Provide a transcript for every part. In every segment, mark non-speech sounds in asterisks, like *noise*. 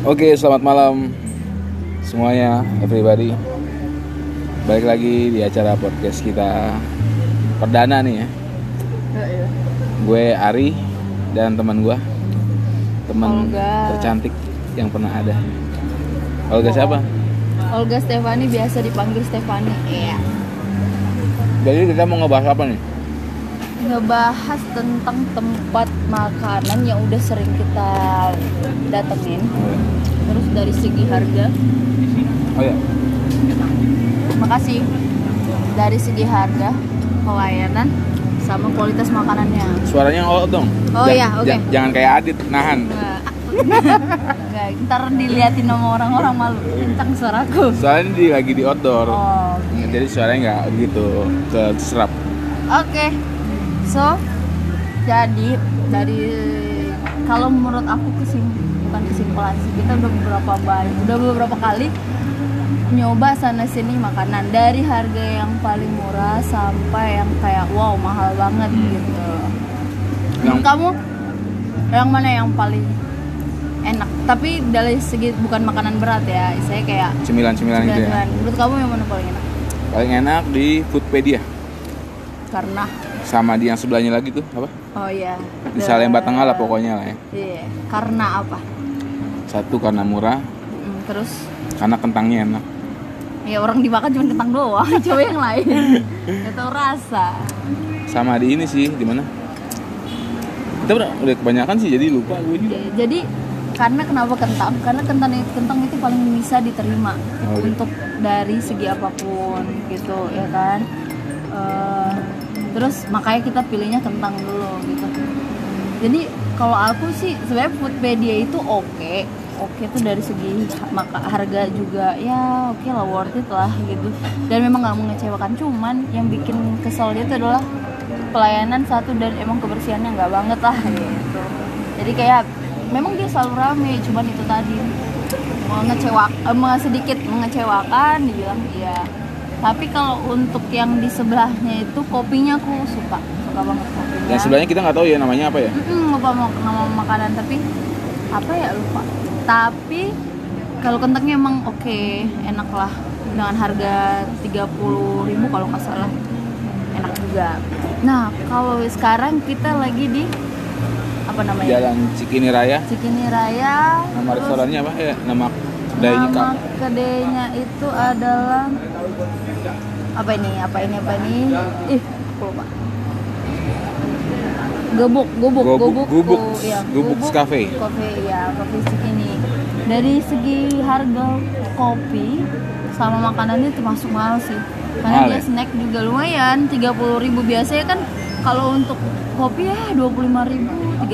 Oke, selamat malam semuanya, everybody. Balik lagi di acara podcast kita perdana nih ya. Gue Ari dan teman gue, teman tercantik yang pernah ada. Olga siapa? Olga Stefani biasa dipanggil Stefani. Iya. Jadi kita mau ngebahas apa nih? Ngebahas tentang tempat makanan yang udah sering kita datengin. Terus dari segi harga, Oh ya, makasih. Dari segi harga, pelayanan, sama kualitas makanannya. suaranya out dong. Oh Ja- iya, oke. ja- Jangan kayak Adit, nahan. *laughs* Nggak, ntar diliatin sama orang-orang malu. Kencang suaraku. Soalnya di lagi di outdoor. Oh, Jadi suaranya nggak gitu ke serap. Oke, so jadi dari kalau menurut aku kesim bukan kesimpulan sih kita udah beberapa banyak udah beberapa kali nyoba sana sini makanan dari harga yang paling murah sampai yang kayak wow mahal banget gitu. Yang- Kamu yang mana yang paling enak? Tapi dari segi bukan makanan berat ya, saya kayak Cemilan-cemilan gitu ya. Menurut kamu yang mana paling enak? Paling enak di Foodpedia Karena sama di yang sebelahnya lagi tuh apa? oh ya Di Salemba Tengah lah pokoknya lah ya. Iya, karena apa? Satu karena murah, Mm, terus karena kentangnya enak. ya orang dimakan cuma kentang doang, *laughs* coba yang lain. Gak tau rasa. Sama di ini sih, di mana? Kita udah, kebanyakan sih jadi lupa gue juga. Ya, Jadi karena kenapa kentang? Karena kentang itu, kentang itu paling bisa diterima Oh, iya. untuk dari segi apa pun gitu ya kan. Eh, terus makanya kita pilihnya kentang dulu gitu. Jadi kalau aku sih sebenarnya Foodpedia itu oke, oke tuh dari segi maka harga juga ya oke lah worth it lah gitu. Dan memang nggak mengecewakan, cuman yang bikin kesel itu adalah pelayanan satu dan emang kebersihannya nggak banget lah gitu. Jadi kayak memang dia selalu rame, cuman itu tadi mengecewakan, eh, sedikit mengecewakan dibilang iya. Tapi kalau untuk yang di sebelahnya itu kopinya aku suka, suka banget kopinya. Yang sebelahnya kita nggak tahu ya namanya apa ya. Lupa mau nama makanan tapi apa ya lupa. Tapi kalau kentangnya emang oke, enak lah dengan harga 30.000 kalau nggak salah. Enak juga. Nah, kalau sekarang kita lagi di apa namanya? Jalan Cikini Raya. Cikini Raya. Nama restorannya apa ya? Nama kedainya Nama kedainya itu adalah apa ini? Apa ini? Apa ini? Ih, aku lupa. Gubuk, gubuk, Gubuk- gubuk, oh, iya, Gubuk Cafe. Cafe, ya, kopi Cikini. Dari segi harga kopi sama makanannya termasuk mahal sih. Karena Mahal dia ya? snack juga lumayan, 30.000 ribu biasanya kan kalau untuk kopi ya 25.000 30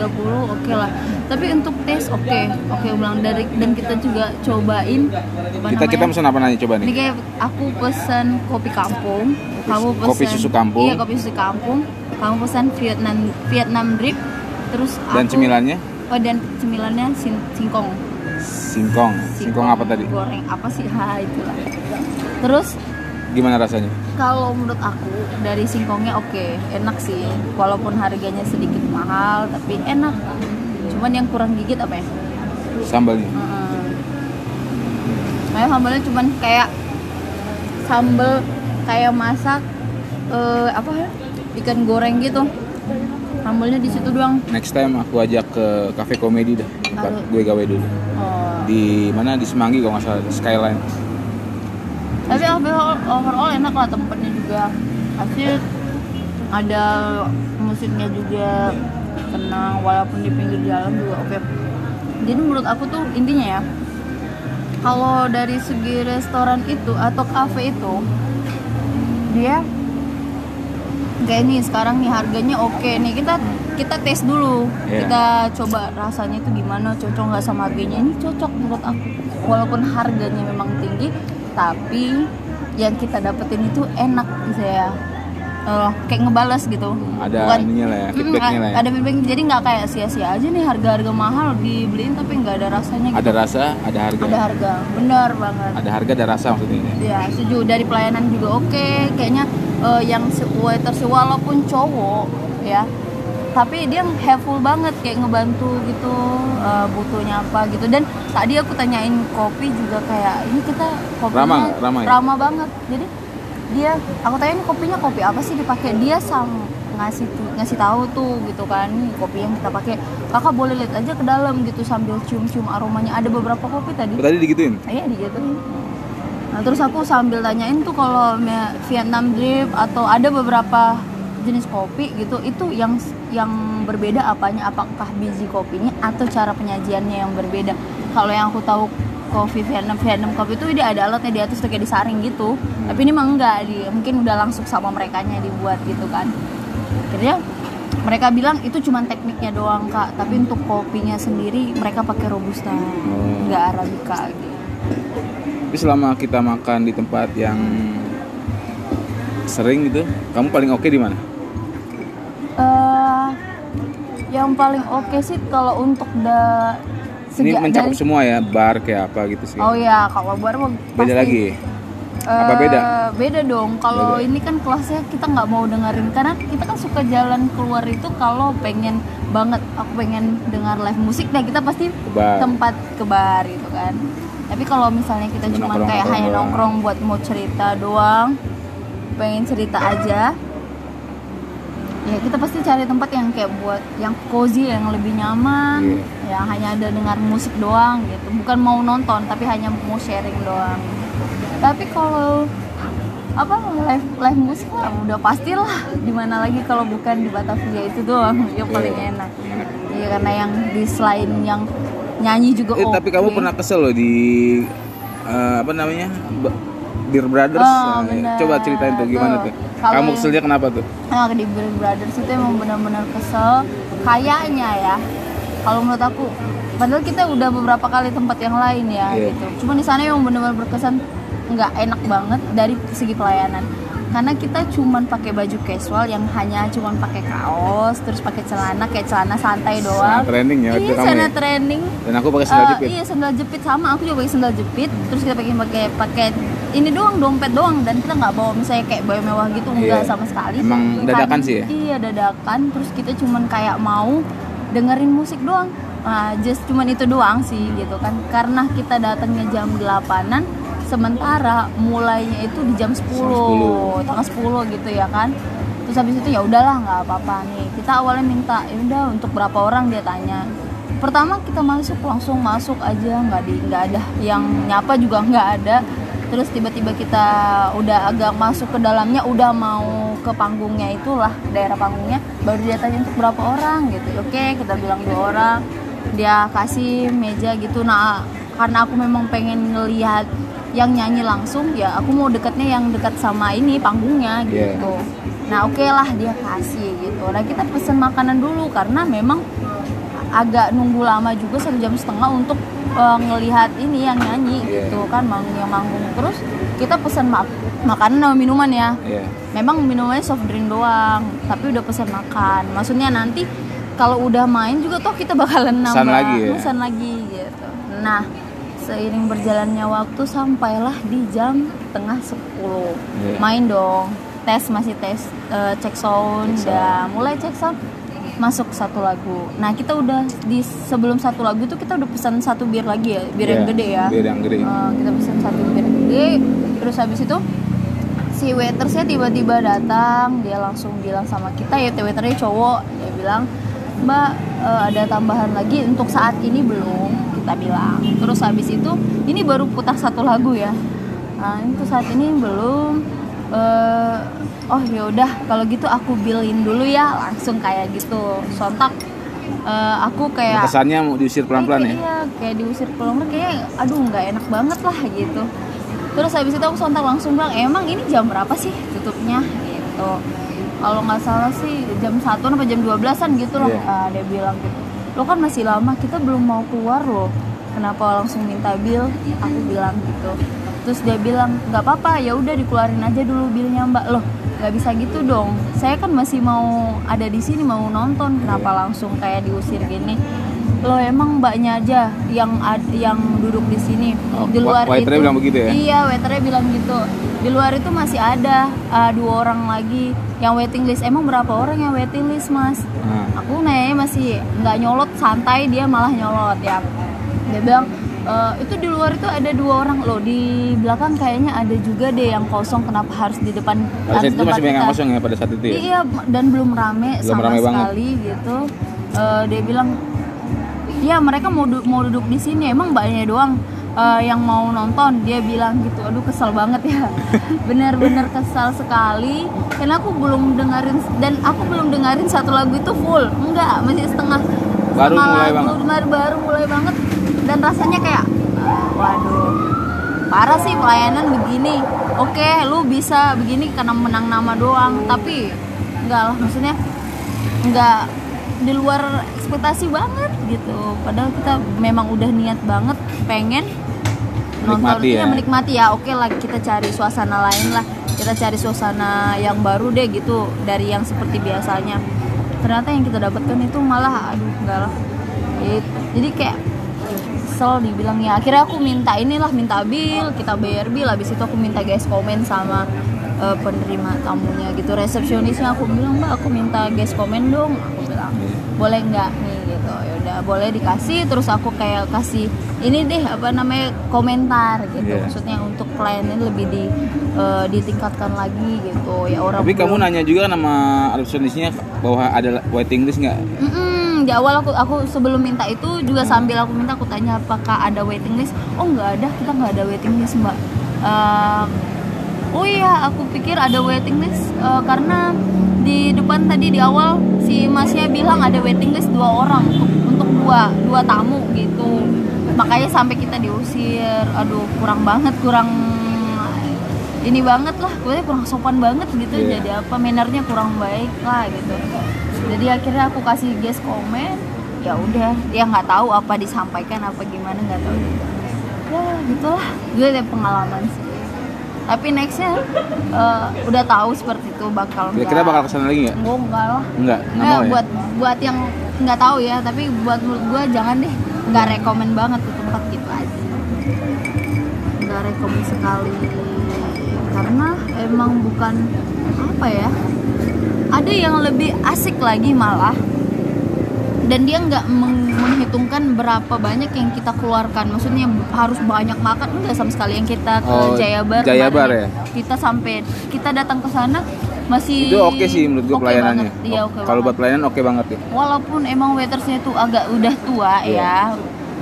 oke lah tapi untuk tes oke oke ulang dari dan kita juga cobain apa Kita kita namanya? pesan apa nanya coba ini nih? kayak aku pesan kopi kampung kamu pesan kopi susu kampung. iya kopi susu kampung kamu pesan Vietnam Vietnam drip terus Dan aku- cemilannya oh dan cemilannya sin, singkong singkong. Singkong apa tadi? goreng apa sih *laughs* ha itulah terus Gimana rasanya? kalau menurut aku dari singkongnya oke enak sih walaupun harganya sedikit mahal tapi enak cuman yang kurang gigit apa ya Sambalnya. Mm. kayak sambalnya cuman kayak sambal kayak masak eh, apa ya ikan goreng gitu sambalnya di situ doang Next time aku ajak ke cafe komedi dah. Tempat Aduh. gue gawe dulu. oh. Di mana? Di Semanggi kalau nggak salah. Skyline. Tapi overall, overall enak lah tempatnya juga. Asik ada musiknya juga tenang walaupun di pinggir jalan juga oke. Jadi menurut aku tuh intinya ya kalau dari segi restoran itu atau cafe itu dia kayak nih sekarang nih harganya oke nih. Kita kita tes dulu. Iya. kita coba rasanya itu gimana cocok nggak sama harganya. Ini cocok menurut aku. Walaupun harganya memang tinggi tapi yang kita dapetin itu enak saya Eh, kayak ngebales gitu. Ada ininya lah ya, Mm, feedbacknya lah ya. ada feedback. Jadi nggak kayak sia-sia aja nih harga-harga mahal dibeliin tapi nggak ada rasanya gitu. Ada rasa, ada harga. ada harga benar banget. Ada harga, ada rasa maksudnya. ya setuju. Dari pelayanan juga oke. Kayaknya eh, yang waiter sih walaupun cowok ya tapi dia helpful banget kayak ngebantu gitu eh, butuhnya apa gitu. Dan tadi aku tanyain kopi juga kayak ini kita kopinya Ramah? Ramah ya? ramah banget. Jadi dia aku tanyain kopinya kopi apa sih dipakai? Dia sang ngasih ngasih tahu tuh gitu kan nih kopi yang kita pakai. Kakak boleh lihat aja ke dalam gitu sambil cium-cium aromanya. Ada beberapa kopi tadi. Tadi digituin? Iya digituin. Nah, terus aku sambil tanyain tuh kalau Vietnam drip atau ada beberapa jenis kopi gitu, itu yang yang berbeda apanya? Apakah biji kopinya atau cara penyajiannya yang berbeda? Kalau yang aku tahu kopi Vietnam Vietnam kopi itu dia ada alatnya di tuh kayak disaring gitu. Tapi ini mah enggak, di mungkin udah langsung sama merekanya dibuat gitu kan. Akhirnya mereka bilang itu cuma tekniknya doang kak, tapi untuk kopinya sendiri mereka pakai robusta, nggak arabica gitu. tapi selama kita makan di tempat yang sering gitu kamu paling oke di mana yang paling oke sih kalau untuk da ini mencakup dari- semua ya bar kayak apa gitu sih Oh ya, kalau bar mah beda lagi apa Eh, beda? Beda dong. Kalau ini kan kelasnya kita nggak mau dengerin karena kita kan suka jalan keluar itu kalau pengen banget aku pengen dengar live musik nah kita pasti tempat ke bar gitu kan. Tapi kalau misalnya kita Cuma cuma nongkrong- kayak hanya nongkrong nongkrong buat mau cerita doang, pengen cerita aja, ya kita pasti cari tempat yang kayak buat yang cozy yang lebih nyaman, Iya. yang hanya ada dengar musik doang gitu, bukan mau nonton tapi hanya mau sharing doang. Tapi kalau apa live live musik lah udah pastilah di mana lagi kalau bukan di Batavia itu doang *laughs* yang paling Iya. enak. Iya karena yang di selain yang nyanyi juga Eh, tapi kamu pernah kesel loh di eh, apa namanya Beer Brothers Oh, Nah, coba ceritain tuh gimana Tuh. tuh Kalau kamu keselnya kenapa tuh Nah, di Beer Brothers itu emang benar-benar kesel. Kayaknya ya, kalau menurut aku, padahal kita udah beberapa kali tempat yang lain ya Iya. gitu. Cuma di sana yang benar-benar berkesan nggak enak banget dari segi pelayanan. Karena kita cuman pakai baju casual yang hanya cuman pakai kaos, terus pakai celana kayak celana santai doang. Celana training ya, Iya, celana ya? training. dan aku pakai sandal Eh, jepit Iya sandal jepit sama aku juga pakai sandal jepit. Terus kita pakai pakai pakai ini doang dompet doang dan kita nggak bawa misalnya kayak bawa mewah gitu enggak Iya. sama sekali. Emang dadakan Kan- sih ya? Iya dadakan. Terus kita cuman kayak mau dengerin musik doang. Nah, just cuman itu doang sih gitu kan. Karena kita datangnya jam 8-an sementara mulainya itu di jam 10, 10. tanggal 10 gitu ya kan terus habis itu ya udahlah nggak apa-apa nih kita awalnya minta ya udah untuk berapa orang dia tanya pertama kita masuk langsung masuk aja nggak di nggak ada yang nyapa juga nggak ada terus tiba-tiba kita udah agak masuk ke dalamnya udah mau ke panggungnya itulah daerah panggungnya baru dia tanya untuk berapa orang gitu. Oke kita bilang dua orang dia kasih meja gitu. Nah karena aku memang pengen ngelihat yang nyanyi langsung ya aku mau dekatnya yang dekat sama ini panggungnya Iya. gitu. Nah oke lah dia kasih gitu. Nah kita pesen makanan dulu karena memang agak nunggu lama juga satu jam setengah untuk uh, ngelihat ini yang nyanyi Iya. gitu kan manggung yang manggung terus kita pesen mak makanan sama minuman ya Iya. memang minumannya soft drink doang tapi udah pesan makan maksudnya nanti kalau udah main juga toh kita bakalan nambah Pesan lagi ya? pesan lagi gitu nah seiring berjalannya waktu sampailah di jam tengah 10 Iya. main dong tes masih tes eh, cek sound Cek sound. udah mulai cek sound masuk satu lagu. Nah kita udah di sebelum satu lagu itu kita udah pesan satu bir lagi ya bir yang Iya, gede ya. bir yang gede. Eh, kita pesan satu bir yang gede. Terus habis itu si waitersnya tiba-tiba datang dia langsung bilang sama kita ya waiternya cowok. Dia bilang mbak eh, ada tambahan lagi untuk saat ini belum kita bilang. Terus habis itu ini baru putar satu lagu ya. Nah, untuk saat ini belum. Eh, oh yaudah kalau gitu aku billin dulu ya langsung kayak gitu sontak eh, aku kayak kesannya mau diusir pelan-pelan ya Iya, kayak diusir pulang kayak aduh nggak enak banget lah gitu. Terus habis itu aku sontak langsung bilang, emang ini jam berapa sih tutupnya gitu. Kalau nggak salah sih jam 1 sampai jam 12-an gitu loh. Iya. Ah, dia bilang gitu. Lo kan masih lama, kita belum mau keluar loh. Kenapa langsung minta bill? Aku bilang gitu. Terus dia bilang, nggak apa-apa, ya udah dikeluarin aja dulu billnya mbak. Loh, nggak bisa gitu dong. Saya kan masih mau ada di sini mau nonton. Kenapa langsung kayak diusir gini? Loh emang mbaknya aja yang ad- yang duduk di sini. Oh, di luar itu bilang begitu ya? Iya, waiternya bilang gitu. Di luar itu masih ada uh, dua orang lagi yang waiting list emang berapa orang yang waiting list mas Nah, aku nanya masih nggak nyolot santai dia malah nyolot ya dia bilang "Eh, itu di luar itu ada dua orang loh di belakang kayaknya ada juga deh yang kosong kenapa harus di depan pada saat itu masih banyak yang kita?" kosong ya pada saat itu ya. Iya dan belum rame Belum sama rame banget. sekali gitu. Eh, dia bilang, ya mereka mau du- mau duduk di sini emang mbaknya doang eh, yang mau nonton. Dia bilang gitu. Aduh kesel banget ya. *laughs* Bener-bener kesal sekali. Karena aku belum dengerin dan aku belum dengerin satu lagu itu full. Enggak, masih setengah. Baru setengah mulai lagu, banget. Baru mulai banget dan rasanya kayak waduh parah sih pelayanan begini. Oke lu bisa begini karena menang nama doang tapi enggak lah maksudnya enggak di luar ekspektasi banget gitu. Padahal kita memang udah niat banget pengen nonton Menikmati iya, ya. menikmati ya. Oke lah kita cari suasana lain lah. Kita cari suasana yang baru deh gitu dari yang seperti biasanya. Ternyata yang kita dapatkan itu malah aduh enggak lah. Gitu. jadi kayak kesel dibilangnya akhirnya aku minta inilah minta bill kita bayar bill. Habis itu aku minta guys komen sama eh, penerima tamunya gitu. Resepsionisnya aku bilang mbak aku minta guys komen dong. Aku bilang boleh nggak nih? Gitu. Ya udah boleh dikasih. Terus aku kayak kasih ini deh apa namanya komentar gitu. Iya. maksudnya untuk pelayanan lebih di eh, ditingkatkan lagi gitu. Ya orang Tapi kamu nanya juga nama resepsionisnya bahwa ada waiting list nggak? Mm-mm, di awal aku aku sebelum minta itu juga sambil aku minta aku tanya apakah ada waiting list? Oh nggak ada. Kita nggak ada waiting list mbak. Ehm, oh iya aku pikir ada waiting list eh, karena di depan tadi di awal si masnya bilang ada waiting list dua orang untuk untuk dua dua tamu gitu. Makanya sampai kita diusir. Aduh kurang banget kurang ini banget lah gue kurang sopan banget gitu Iya. jadi apa mannernya kurang baik lah gitu jadi akhirnya aku kasih guys komen ya udah dia nggak tahu apa disampaikan apa gimana nggak tahu ya gitulah gue ada pengalaman sih tapi nextnya eh, udah tahu seperti itu bakal Kira-kira bakal ke sana lagi nggak? Enggak, enggak lah Enggak, nggak Nggak, mau ya? buat buat yang nggak tahu ya tapi buat menurut gue jangan deh nggak rekomen banget ke tempat gitu aja nggak rekomen sekali karena emang bukan apa ya ada yang lebih asik lagi malah dan dia nggak meng- menghitungkan berapa banyak yang kita keluarkan maksudnya harus banyak makan enggak sama sekali yang kita ke Oh, Jayabar Jayabar ya? kita sampai kita datang ke sana masih Itu oke sih menurut gue oke pelayanannya. banget. iya oke Kalau buat pelayanan oke banget ya. walaupun emang waitersnya tuh agak udah tua Iya. ya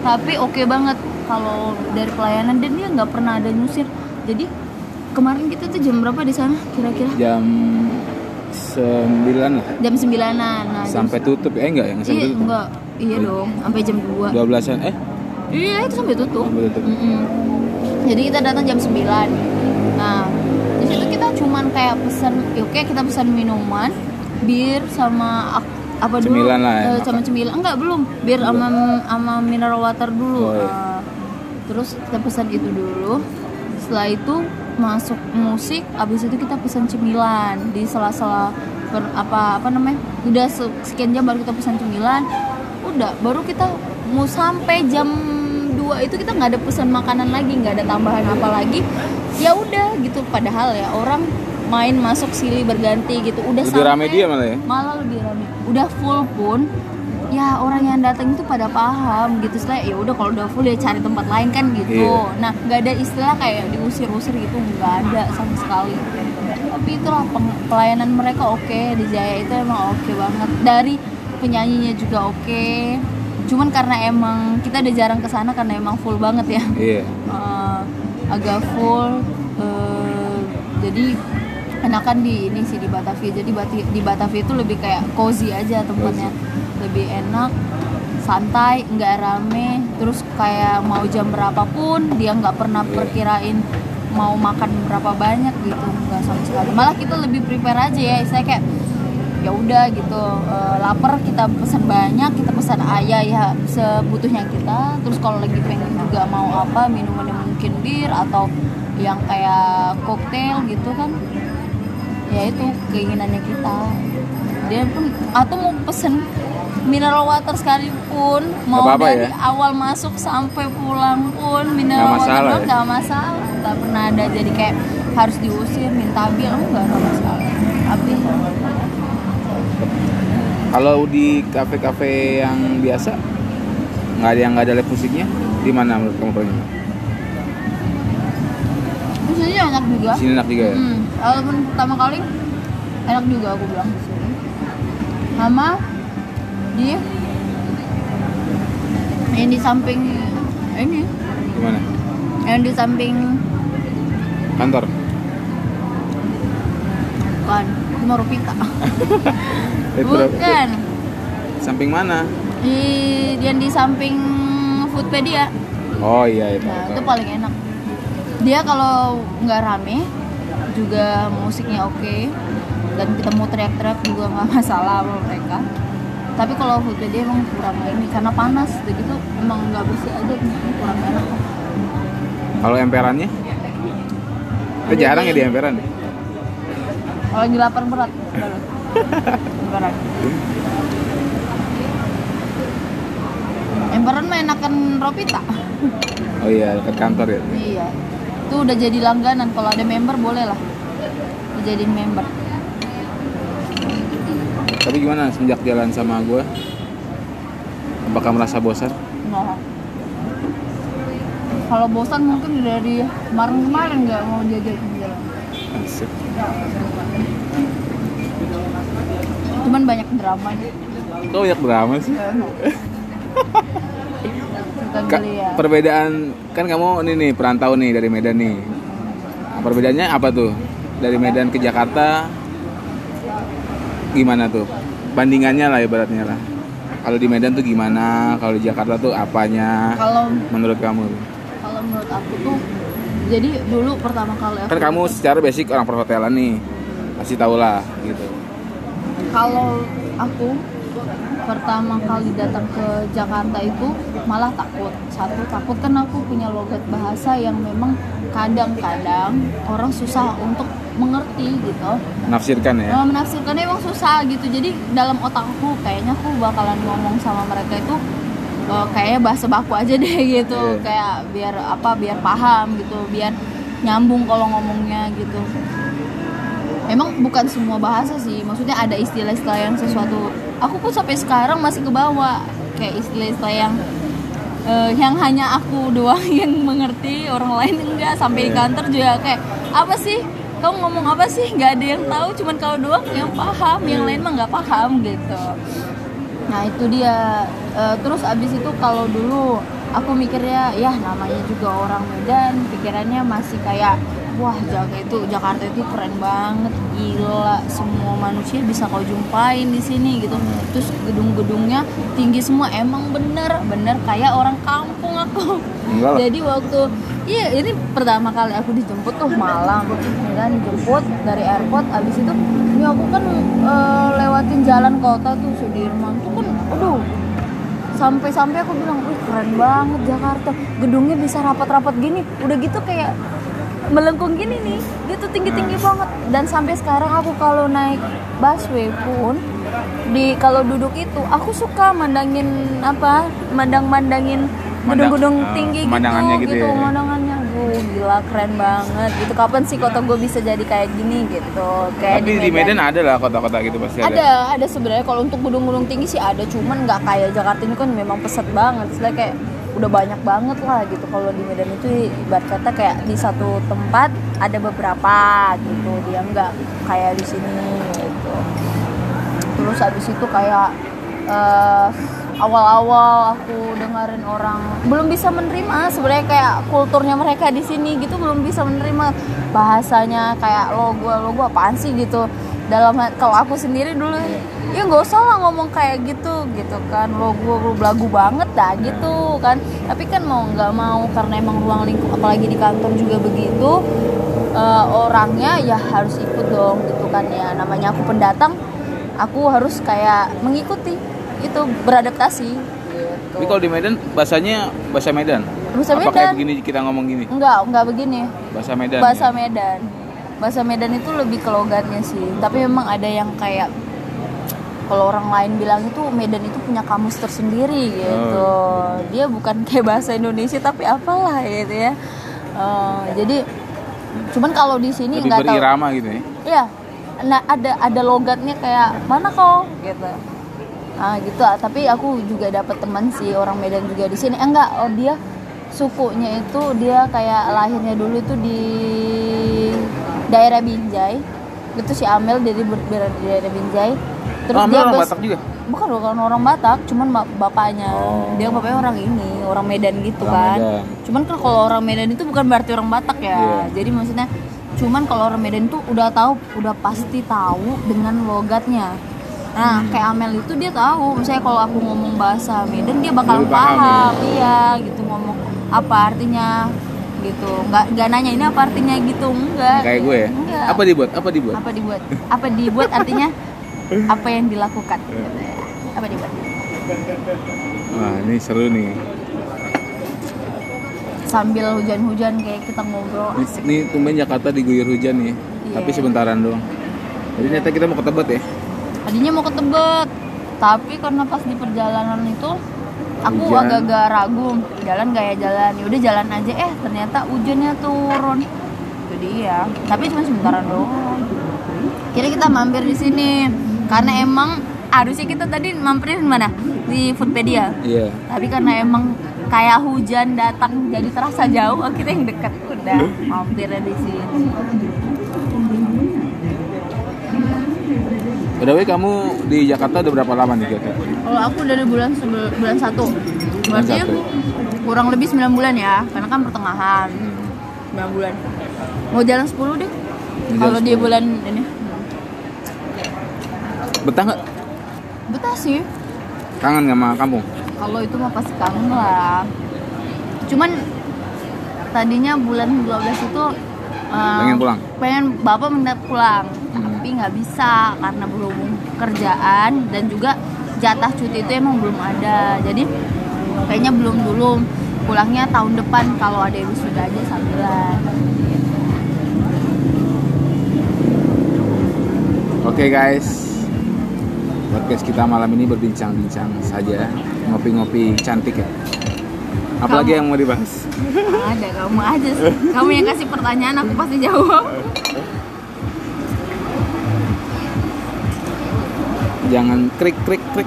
tapi oke banget kalau dari pelayanan dan dia nggak pernah ada nyusir jadi kemarin kita tuh jam berapa di sana kira-kira? Jam 9 lah. Jam sembilanan nah, jam sampai tutup. Ya eh, enggak yang sampai iya tutup. enggak. Iya dong sampai jam 2 12-an eh? Iya itu sampai tutup. Sampai tutup. Mm-mm. jadi kita datang jam 9 nah di situ kita cuman kayak pesan ya oke kita pesan minuman bir sama apa dulu? Cemilan lah ya, Eh, sama cemilan. Enggak belum. Bir sama sama mineral water dulu. Oh, iya. Nah, terus kita pesan itu dulu setelah itu masuk musik abis itu kita pesan cemilan di sela-sela apa apa namanya udah se- sekian jam baru kita pesan cemilan udah baru kita mau sampai jam 2 itu kita nggak ada pesan makanan lagi nggak ada tambahan apa lagi ya udah gitu padahal ya orang main masuk silih berganti gitu udah Lebih rame dia malah ya? malah lebih rame udah full pun ya orang yang datang itu pada paham gitu. Setelah ya udah kalau udah full ya cari tempat lain kan gitu. Iya. nah nggak ada istilah kayak diusir-usir gitu. Nggak ada sama sekali. Tapi itulah pelayanan mereka oke. Di Jaya itu emang oke banget. Dari penyanyinya juga oke. Cuman karena emang kita udah jarang ke sana karena emang full banget ya. Iya. Eh, agak full. Eh, jadi enakan di ini sih di Batavia. Jadi di Batavia itu lebih kayak cozy aja tempatnya lebih enak santai nggak rame terus kayak mau jam berapapun dia nggak pernah perkirain mau makan berapa banyak gitu nggak sama sekali. Malah kita lebih prepare aja ya saya kayak ya udah gitu eh, lapar kita pesan banyak kita pesan ayah ya sebutuhnya kita. Terus kalau lagi pengen juga mau apa minuman yang mungkin bir atau yang kayak koktail gitu kan ya itu keinginannya kita. Dia pun atau mau pesen mineral water sekalipun mau apa-apa dari ya? awal masuk sampai pulang pun mineral Nggak water masalah doang ya? nggak masalah nggak pernah ada jadi kayak harus diusir minta bil enggak sama sekali habis Kalau di kafe-kafe yang biasa nggak ada yang nggak ada live musiknya, di mana menurut kamu paling sini enak juga sini enak juga ya. hmm, walaupun pertama kali enak juga aku bilang di sini sama di? Yang di samping ini. Di mana? yang di samping Kantor. bukan Eh, berapa- *laughs* bukan. Samping mana? di yang di samping Foodpedia. Oh iya itu. nah itu paling enak. Dia kalau nggak rame juga musiknya oke. Dan kita mau teriak-teriak juga nggak masalah sama mereka tapi kalau Foodpedia emang kurang ini karena panas udah gitu emang nggak bersih aja kurang enak Kalau emperannya? Itu jarang ya di emperan. ya? kalau lagi lapar berat berat Emperan mah enakan Ropita Oh iya dekat kantor ya. Iya. Itu udah jadi langganan. Kalau ada member boleh lah. Dijadiin member. Tapi gimana sejak jalan sama gue? Apakah merasa bosan? Nah. Kalau bosan mungkin dari kemarin-kemarin nggak mau jajan jalan. Asik. Cuman banyak drama nih. Kok banyak drama sih? Suka Ka- ya. perbedaan kan kamu ini nih perantau nih dari Medan nih. Perbedaannya apa tuh? Dari Medan ke Jakarta gimana tuh? Bandingannya lah ibaratnya lah. Kalau di Medan tuh gimana? Kalau di Jakarta tuh apanya? Kalau Menurut kamu? kalau menurut aku tuh jadi dulu pertama kali aku Kan kamu secara basic orang perhotelan nih. Kasih tau lah gitu. kalau aku pertama kali datang ke Jakarta itu malah takut satu takut kan aku punya logat bahasa yang memang kadang-kadang orang susah untuk mengerti gitu Menafsirkan ya. Nah, menafsirkannya emang susah gitu jadi dalam otakku kayaknya aku bakalan ngomong sama mereka itu eh, kayaknya bahasa baku aja *laughs* deh gitu Iya. kayak biar apa biar paham gitu biar nyambung kalau ngomongnya gitu Emang bukan semua bahasa sih, maksudnya ada istilah-istilah yang sesuatu. Aku pun sampai sekarang masih kebawa kayak istilah-istilah yang eh, yang hanya aku *laughs* doang yang mengerti, orang lain enggak. Sampai di Iya. kantor juga kayak apa sih? Kamu ngomong apa sih? Nggak ada yang tahu, cuman kau doang yang paham, yang lain mah nggak paham gitu. Nah itu dia. Eh, terus abis itu kalau dulu aku mikirnya ya namanya juga orang Medan, pikirannya masih kayak wah Jakarta itu Jakarta itu keren banget, gila semua manusia bisa kau jumpain di sini gitu. Terus gedung-gedungnya tinggi semua, emang bener bener kayak orang kampung aku. Enggak. Jadi waktu iya ini pertama kali aku dijemput tuh malam, ya kan dijemput dari airport. Abis itu ini aku kan eh, lewatin jalan kota tuh Sudirman tuh kan, aduh sampai-sampai aku bilang, wih keren banget Jakarta, gedungnya bisa rapat-rapat gini, udah gitu kayak melengkung gini nih, gitu tinggi-tinggi banget. Dan sampai sekarang aku kalau naik busway pun di kalau duduk itu aku suka mandangin apa, mandang-mandangin gedung-gedung Mandang- tinggi eh, pemandangannya gitu, gitu gitu ya. pemandangannya. Gue gila keren banget. Gitu kapan sih kota gue bisa jadi kayak gini gitu? Kayak Tapi di Medan. Ada lah kota-kota gitu pasti ada. ada ada sebenarnya. Kalau untuk gedung-gedung tinggi sih ada cuman nggak kayak Jakarta ini kan memang pesat banget. Istilahnya kayak udah banyak banget lah gitu. Kalau di Medan itu ibarat kata kayak di satu tempat ada beberapa gitu. Dia nggak kayak di sini gitu. Terus habis itu kayak eh, awal-awal aku dengerin orang belum bisa menerima sebenarnya kayak kulturnya mereka di sini gitu belum bisa menerima bahasanya kayak lo gua lo gua apaan sih gitu. Dalam kalau aku sendiri dulu ya nggak usah lah ngomong kayak gitu gitu kan. Lo gua lo belagu banget dah gitu kan. Tapi kan mau nggak mau karena emang ruang lingkup apalagi di kantor juga begitu eh, orangnya ya harus ikut dong gitu kan. Ya namanya aku pendatang aku harus kayak mengikuti itu beradaptasi gitu. Kalau di Medan bahasanya bahasa Medan. Bahasa Apa kayak Medan. begini kita ngomong gini? enggak enggak begini Bahasa Medan. bahasa ya? Medan bahasa Medan itu lebih ke logatnya sih tapi memang ada yang kayak kalau orang lain bilang itu Medan itu punya kamus tersendiri gitu Oh. dia bukan kayak bahasa Indonesia tapi apalah gitu ya Eh, jadi cuman kalau di sini Lebih nggak tahu berirama gitu ya. Iya, nah ada ada logatnya kayak mana kau gitu ah gitu ah. tapi aku juga dapat teman sih orang Medan juga di sini eh, enggak oh dia sukunya itu dia kayak lahirnya dulu itu di daerah Binjai itu si Amel dari ber- dari daerah Binjai terus Oh, Amel dia orang Batak juga? bukan bukan orang Batak cuman ma- bapaknya Oh. dia bapaknya orang ini orang Medan gitu Orang kan Medan. cuman kan kalau orang Medan itu bukan berarti orang Batak ya Iya. jadi maksudnya cuman kalau orang Medan itu udah tahu udah pasti tahu dengan logatnya nah Hmm. kayak Amel itu dia tahu misalnya kalau aku ngomong bahasa Medan dia bakal Lebih paham, paham, iya gitu ngomong apa artinya gitu nggak nggak nanya ini apa artinya gitu enggak Kayak gue ya? enggak Apa dibuat? Apa dibuat? apa dibuat apa dibuat artinya apa yang dilakukan gitu ya. apa dibuat Wah, ini seru nih. sambil hujan-hujan kayak kita ngobrol Ini, ini tumben Jakarta diguyur hujan nih. Iya. Tapi sebentaran doang. Jadi ternyata kita mau ke Tebet ya? Tadinya mau ke Tebet tapi karena pas di perjalanan itu aku agak-agak ragu. Jalan gak ya jalan? Ya udah jalan aja. Eh ternyata hujannya turun. Itu dia tapi cuma sementaran doang. Kira kita mampir di sini. Karena emang harusnya kita tadi mampirin mana? Di Foodpedia. Iya. tapi karena emang kayak hujan datang jadi terasa jauh. Kita yang dekat udah mampir di sini By the way, kamu di Jakarta udah berapa lama nih kira Kalau aku dari bulan sebel- bulan satu, berarti satu. kurang lebih 9 bulan ya, karena kan pertengahan 9 bulan. Mau jalan 10 deh. Kalau di 10. bulan ini. Betah nggak? Betah sih. Kangen nggak sama kampung? Kalau itu mah pasti kangen lah. Cuman tadinya bulan 12 itu eh, Pengen pulang? Pengen bapak minta pulang, Hmm. Tapi nggak bisa karena berhubung kerjaan dan juga jatah cuti itu emang belum ada. Jadi kayaknya belum dulu. Pulangnya tahun depan kalau ada wisuda aja sambilan. Oke guys, podcast kita malam ini berbincang-bincang saja, ngopi-ngopi cantik ya. Apalagi Kamu- yang mau dibahas? Ada kamu aja sih. Kamu yang kasih pertanyaan aku pasti jawab. Jangan krik krik krik.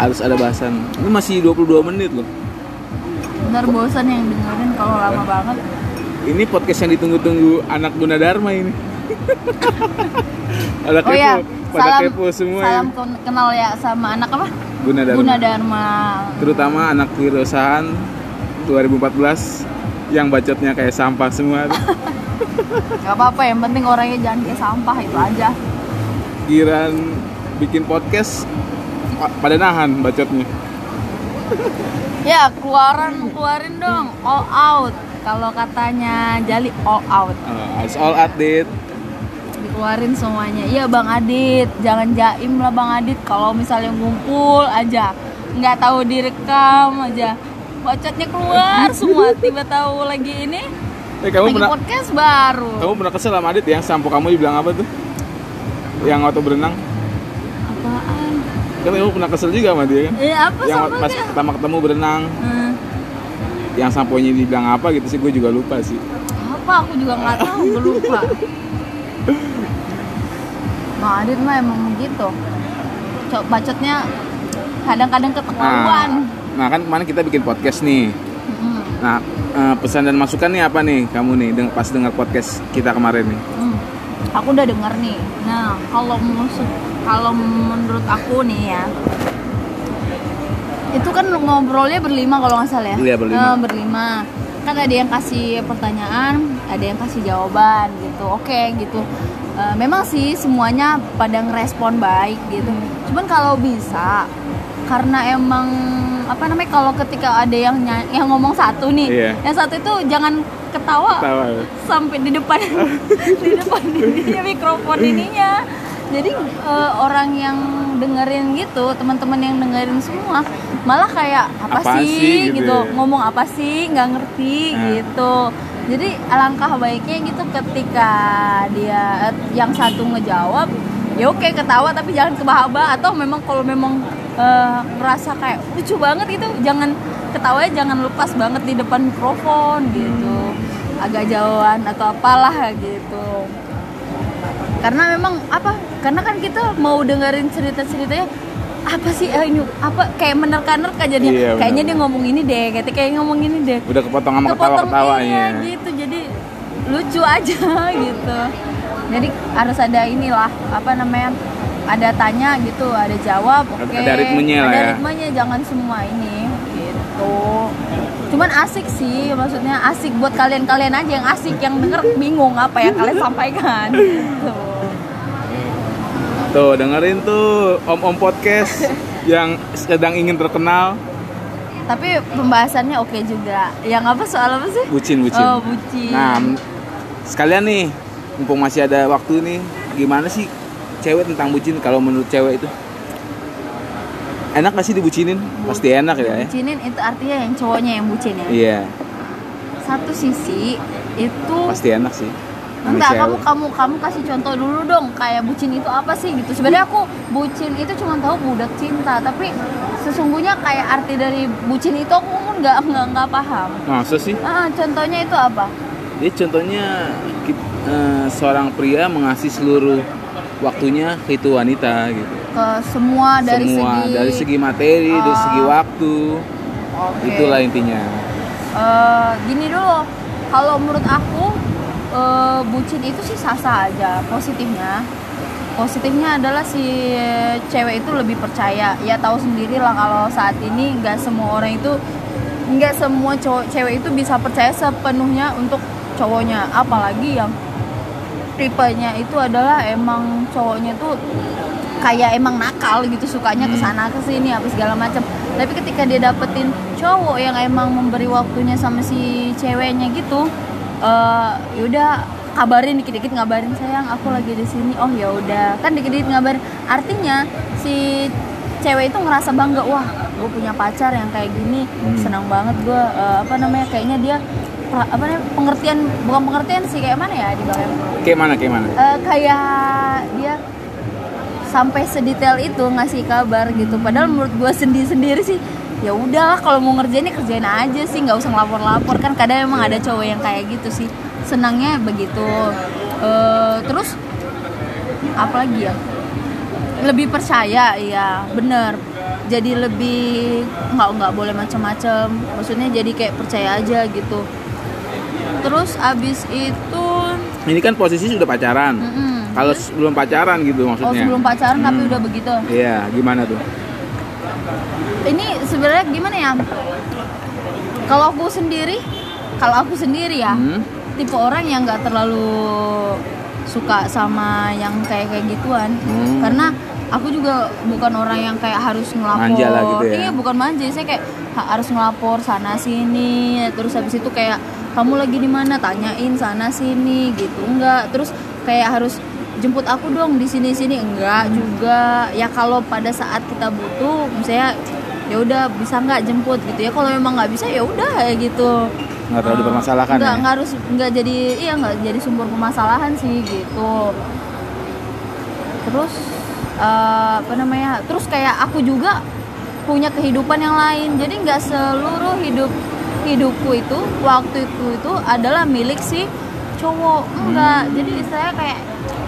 Harus ada bahasan. Ini masih 22 menit loh. Ntar bosan yang dengerin kalau lama banget. Ini podcast yang ditunggu-tunggu anak Bunda Dharma ini. *laughs* Ada kepo, Oh ya, pada salam kepo semua salam ya. ken- kenal ya sama anak apa? Bunda Dharma. Guna Dharma. Terutama anak kewirausahaan 2014 yang bacotnya kayak sampah semua tuh. *laughs* *laughs* Gak apa-apa, yang penting orangnya jangan kayak sampah itu aja. Giran bikin podcast pa- pada nahan bacotnya. Ya, keluaran keluarin dong, all out. Kalau katanya Jali all out, Uh, it's all update. dikeluarin semuanya. Iya Bang Adit, jangan jaim lah Bang Adit. Kalau misalnya ngumpul aja, nggak tahu direkam aja, bacotnya keluar semua. *laughs* Tiba tahu lagi ini, Eh kamu lagi pernah podcast baru. kamu pernah kesel sama Adit yang sampo kamu dibilang apa tuh? Yang waktu berenang. Apaan? Kan kamu pernah kesel juga sama dia kan? Eh apa yang sama pas dia? pertama ketemu berenang, Hmm, yang samponya dibilang apa gitu sih gue juga lupa sih. apa aku juga nggak tahu, gue lupa. *laughs* Bang Adit mah emang begitu. Cok bacotnya kadang-kadang ketahuan. Nah, nah kan kemarin kita bikin podcast nih. Mm-mm. Nah, eh, pesan dan masukan nih apa nih kamu nih deng- pas dengar podcast kita kemarin nih? Hmm, aku udah dengar nih. Nah, kalau musuh, kalau menurut aku nih ya, itu kan ngobrolnya berlima kalau nggak salah ya. Iya, berlima. Eh, berlima. Kan ada yang kasih pertanyaan, ada yang kasih jawaban gitu. Oke gitu. Eh, memang sih semuanya pada ngerespon baik gitu. Cuman kalau bisa, karena emang apa namanya kalau ketika ada yang yang ngomong satu nih, Iya. yang satu itu jangan ketawa Tawa. sampai di depan *laughs* di depan ininya mikrofon ininya jadi eh, orang yang dengerin gitu teman-teman yang dengerin semua malah kayak apa Apaan sih, sih, gitu gitu, ya? ngomong apa sih? Nggak ngerti Nah. gitu. Jadi alangkah baiknya gitu ketika dia eh, yang satu ngejawab ya oke ketawa tapi jangan kebahaba. Atau memang kalau memang eh, ngerasa kayak lucu banget gitu jangan ketawanya jangan lepas banget di depan mikrofon gitu. Agak jauhan atau apalah gitu. Karena memang apa karena kan kita mau dengerin cerita ceritanya apa sih eh, ini apa kayak menerka-nerka jadinya. Iya, kayaknya dia ngomong ini deh kayak kayak ngomong ini deh. Udah kepotong sama ketawa-ketawanya iya, gitu. Jadi lucu aja *laughs* gitu. Jadi harus ada inilah apa namanya ada tanya gitu ada jawab oke. Ada- ada ritmenya lah ada ya. ritmenya jangan semua ini gitu. Cuman asik sih maksudnya asik buat kalian-kalian aja yang asik yang denger bingung apa yang kalian sampaikan *laughs* gitu. Tuh dengerin tuh om-om podcast *laughs* yang sedang ingin terkenal. Tapi pembahasannya oke juga. Yang apa soal apa sih? Bucin bucin. Oh bucin. Nah sekalian nih mumpung masih ada waktu nih gimana sih cewek tentang bucin kalau menurut cewek itu? Enak gak sih dibucinin? Pasti enak ya ya. Bucinin itu artinya yang cowoknya yang bucin ya? Iya. Satu sisi itu pasti enak sih Enggak, kamu kamu kamu kasih contoh dulu dong kayak bucin itu apa sih gitu. Sebenarnya aku bucin itu cuma tahu budak cinta, tapi sesungguhnya kayak arti dari bucin itu aku nggak nggak nggak paham. masa sih Ah, contohnya itu apa? Jadi contohnya eh, seorang pria mengasih seluruh waktunya ke itu wanita gitu. Ke semua dari Semua segi dari segi materi, dari Oh. segi waktu. Oke. Itulah intinya. Eh, gini dulu, kalau menurut aku eh, bucin itu sih sah-sah aja. Positifnya, positifnya adalah si cewek itu lebih percaya. Ya tahu sendiri lah kalau saat ini nggak semua orang itu nggak semua cowok cewek itu bisa percaya sepenuhnya untuk cowoknya. Apalagi yang tipenya itu adalah emang cowoknya tuh kayak emang nakal gitu sukanya ke sana ke sini apa segala macam tapi ketika dia dapetin cowok yang emang memberi waktunya sama si ceweknya gitu eh yaudah kabarin dikit-dikit ngabarin sayang aku lagi di sini. Oh ya udah kan dikit-dikit ngabarin. Artinya si cewek itu ngerasa bangga wah gue punya pacar yang kayak gini. Hmm. senang banget gue eh, apa namanya kayaknya dia pra- apa namanya pengertian bukan pengertian sih kayak mana ya di bawah Kayak mana kayak mana? Eh, kayak dia sampai sedetail itu ngasih kabar gitu. Padahal menurut gue sendiri sendiri sih ya udahlah kalau mau ngerjain ya kerjain aja sih nggak usah ngelapor-lapor kan kadang emang ada cowok yang kayak gitu sih senangnya begitu Eh, terus apalagi ya lebih percaya ya bener jadi lebih nggak nggak boleh macam-macam maksudnya jadi kayak percaya aja gitu terus abis itu Ini kan posisi sudah pacaran. mm-mm. Kalau sebelum pacaran gitu Oh maksudnya. sebelum pacaran tapi Hmm. udah begitu. Iya, gimana tuh? Ini sebenarnya gimana ya? Kalau aku sendiri, kalau aku sendiri ya, Hmm? tipe orang yang nggak terlalu suka sama yang kayak kayak gituan. Hmm. Karena aku juga bukan orang yang kayak harus ngelapor. Manja lah gitu ya. Iya, bukan manja. Saya kayak ha- harus ngelapor sana sini. Terus habis itu kayak kamu lagi di mana? Tanyain sana sini gitu. Enggak. Terus kayak harus jemput aku dong di sini sini enggak juga. Ya kalau pada saat kita butuh misalnya ya udah bisa nggak jemput? Gitu ya. Kalau memang nggak bisa ya udah ya gitu. Nggak terlalu Eh, dipermasalahkan nggak ya? nggak harus nggak jadi iya nggak jadi sumber permasalahan sih gitu. Terus eh, apa namanya terus kayak aku juga punya kehidupan yang lain. Jadi nggak seluruh hidup hidupku itu waktu itu itu adalah milik si cowok. Enggak. Jadi saya kayak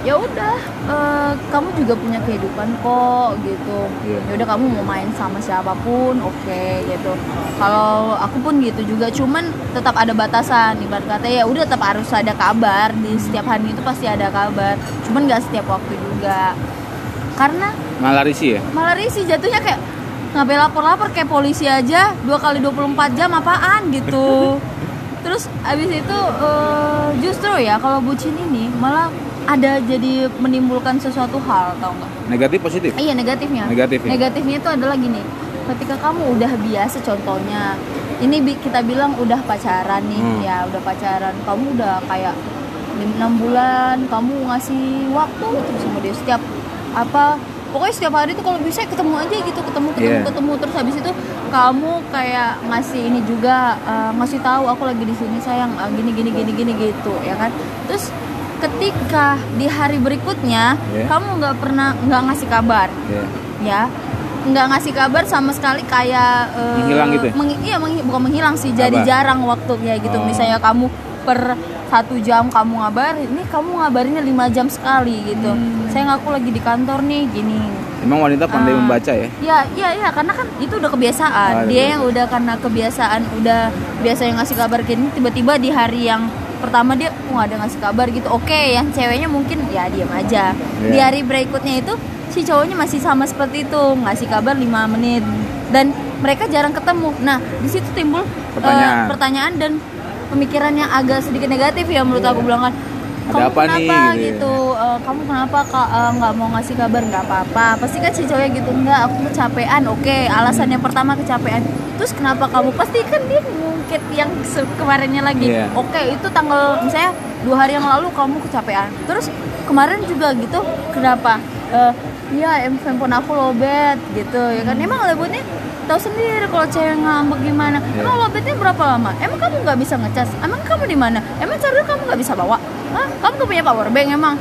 ya udah eh, kamu juga punya kehidupan kok gitu. Iya. ya udah kamu mau main sama siapa pun oke gitu. Kalau aku pun gitu juga cuman tetap ada batasan. Ibarat kata ya udah tetap harus ada kabar. Di setiap hari itu pasti ada kabar. Cuman nggak setiap waktu juga. Karena Malah risih ya? malah risih jatuhnya kayak ngapain lapor-lapor? Kayak polisi aja. Dua kali 24 jam apaan? gitu. *laughs* Terus abis itu eh, justru ya kalau bucin ini malah ada jadi menimbulkan sesuatu hal tau nggak Negatif positif? iya negatifnya Negatif ya? negatifnya itu adalah gini ketika kamu udah biasa contohnya ini kita bilang udah pacaran nih Hmm. ya udah pacaran kamu udah kayak enam bulan kamu ngasih waktu terus sama dia setiap apa pokoknya setiap hari tuh kalau bisa ketemu aja gitu ketemu ketemu Iya. ketemu terus habis itu kamu kayak ngasih ini juga eh, ngasih tahu aku lagi di sini sayang eh, gini gini gini gini gitu ya kan terus ketika di hari berikutnya Iya. kamu nggak pernah nggak ngasih kabar Iya. ya nggak ngasih kabar sama sekali kayak eh, Menghilang gitu ya? menghi- iya menghi- bukan menghilang sih jadi Apa? jarang waktu ya gitu Oh. misalnya kamu per satu jam kamu ngabar ini kamu ngabarinnya lima jam sekali gitu Hmm. saya ngaku lagi di kantor nih gini Emang wanita pandai Ah. membaca ya? Ya, iya, iya, karena kan itu udah kebiasaan. Ah, Dia iya. yang udah karena kebiasaan, udah biasa yang ngasih kabar gini, tiba-tiba di hari yang pertama dia oh, nggak ada ngasih kabar gitu. Oke, yang ceweknya mungkin ya diam aja. Di Iya. hari berikutnya itu si cowoknya masih sama seperti itu, ngasih kabar 5 menit. Dan mereka jarang ketemu. Nah, di situ timbul eh, Pertanyaan. pertanyaan dan pemikiran yang agak sedikit negatif ya menurut aku bilang kan. Ada Kamu apa nih?" kenapa Gitu ya. gitu? Eh, kamu kenapa kak eh, nggak mau ngasih kabar nggak apa-apa pasti kan si cowoknya gitu enggak aku kecapean oke alasan yang pertama kecapean terus kenapa kamu? Pasti kan dia ngungkit yang kemarinnya lagi. Iya. oke itu tanggal misalnya dua hari yang lalu kamu kecapean. Terus kemarin juga gitu kenapa? Eh, iya em handphone aku lobet gitu ya kan? Emang lobetnya tahu sendiri kalau cewek ngambek gimana. Iya. emang lobetnya berapa lama? Emang kamu nggak bisa ngecas? Emang kamu di mana? Emang charger kamu nggak bisa bawa? Hah? kamu gak punya power bank emang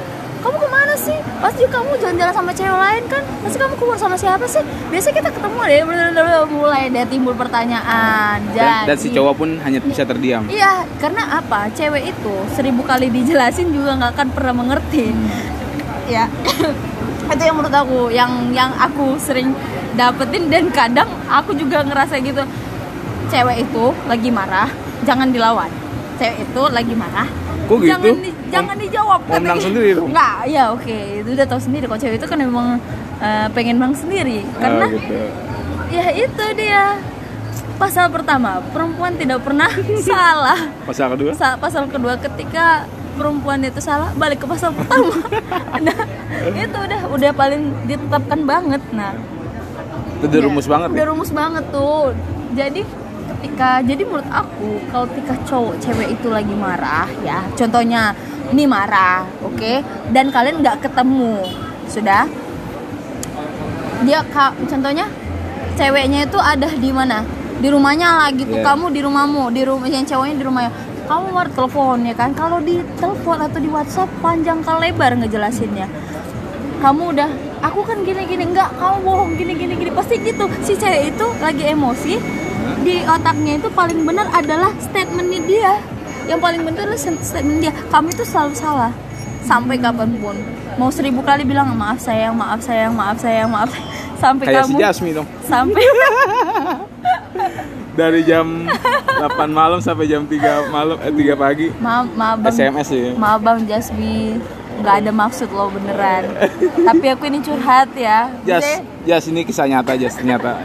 kamu ke mana sih pasti kamu jalan-jalan sama cewek lain kan pasti kamu keluar sama siapa sih biasanya kita ketemu deh blablabla, mulai deh timbul pertanyaan Dan, dan si cowok pun hanya bisa terdiam. Iya, karena apa? Cewek itu seribu kali dijelasin juga nggak akan pernah mengerti. Ya, *coughs* itu yang menurut aku, yang yang aku sering dapetin dan kadang aku juga ngerasa gitu. Cewek itu lagi marah, jangan dilawan. Cewek itu lagi marah, Kok gitu? jangan di- jangan dijawab. mau menang sendiri dong? Nggak, ya oke, itu udah tahu sendiri. Kalau cewek itu kan memang eh, pengen menang sendiri, karena Ah, gitu. ya itu dia pasal pertama perempuan tidak pernah *laughs* salah Pasal kedua? Sa- pasal kedua ketika perempuan itu salah balik ke pasal pertama *laughs* nah itu udah udah paling ditetapkan banget nah Itu udah ya, rumus banget udah ya? rumus banget tuh jadi ketika jadi menurut aku kalau ketika cowok cewek itu lagi marah ya contohnya ini marah oke? Dan kalian nggak ketemu. Sudah? Dia ka, contohnya ceweknya itu ada di mana? Di rumahnya lah gitu. Iya. kamu di rumahmu di rumah yang cowoknya di rumahnya. Kamu mau telepon ya kan? Kalau di telepon atau di WhatsApp panjang kali lebar ngejelasinnya. Kamu udah aku kan gini gini enggak kamu bohong gini gini gini pasti gitu. Si cewek itu lagi emosi di otaknya itu paling benar adalah statementnya dia yang paling adalah statement dia kamu itu selalu salah sampai kapan pun mau seribu kali bilang maaf sayang maaf sayang maaf sayang maaf sayang." *laughs* sampai Kayak si kamu Jasmi dong. sampai *laughs* Dari jam 8 malam sampai jam 3 malam eh 3 pagi. maaf maaf bang SMS ya. maaf bang Jasmi nggak ada maksud lo beneran tapi aku ini curhat ya Jas, Jas ini kisah nyata Jas ternyata.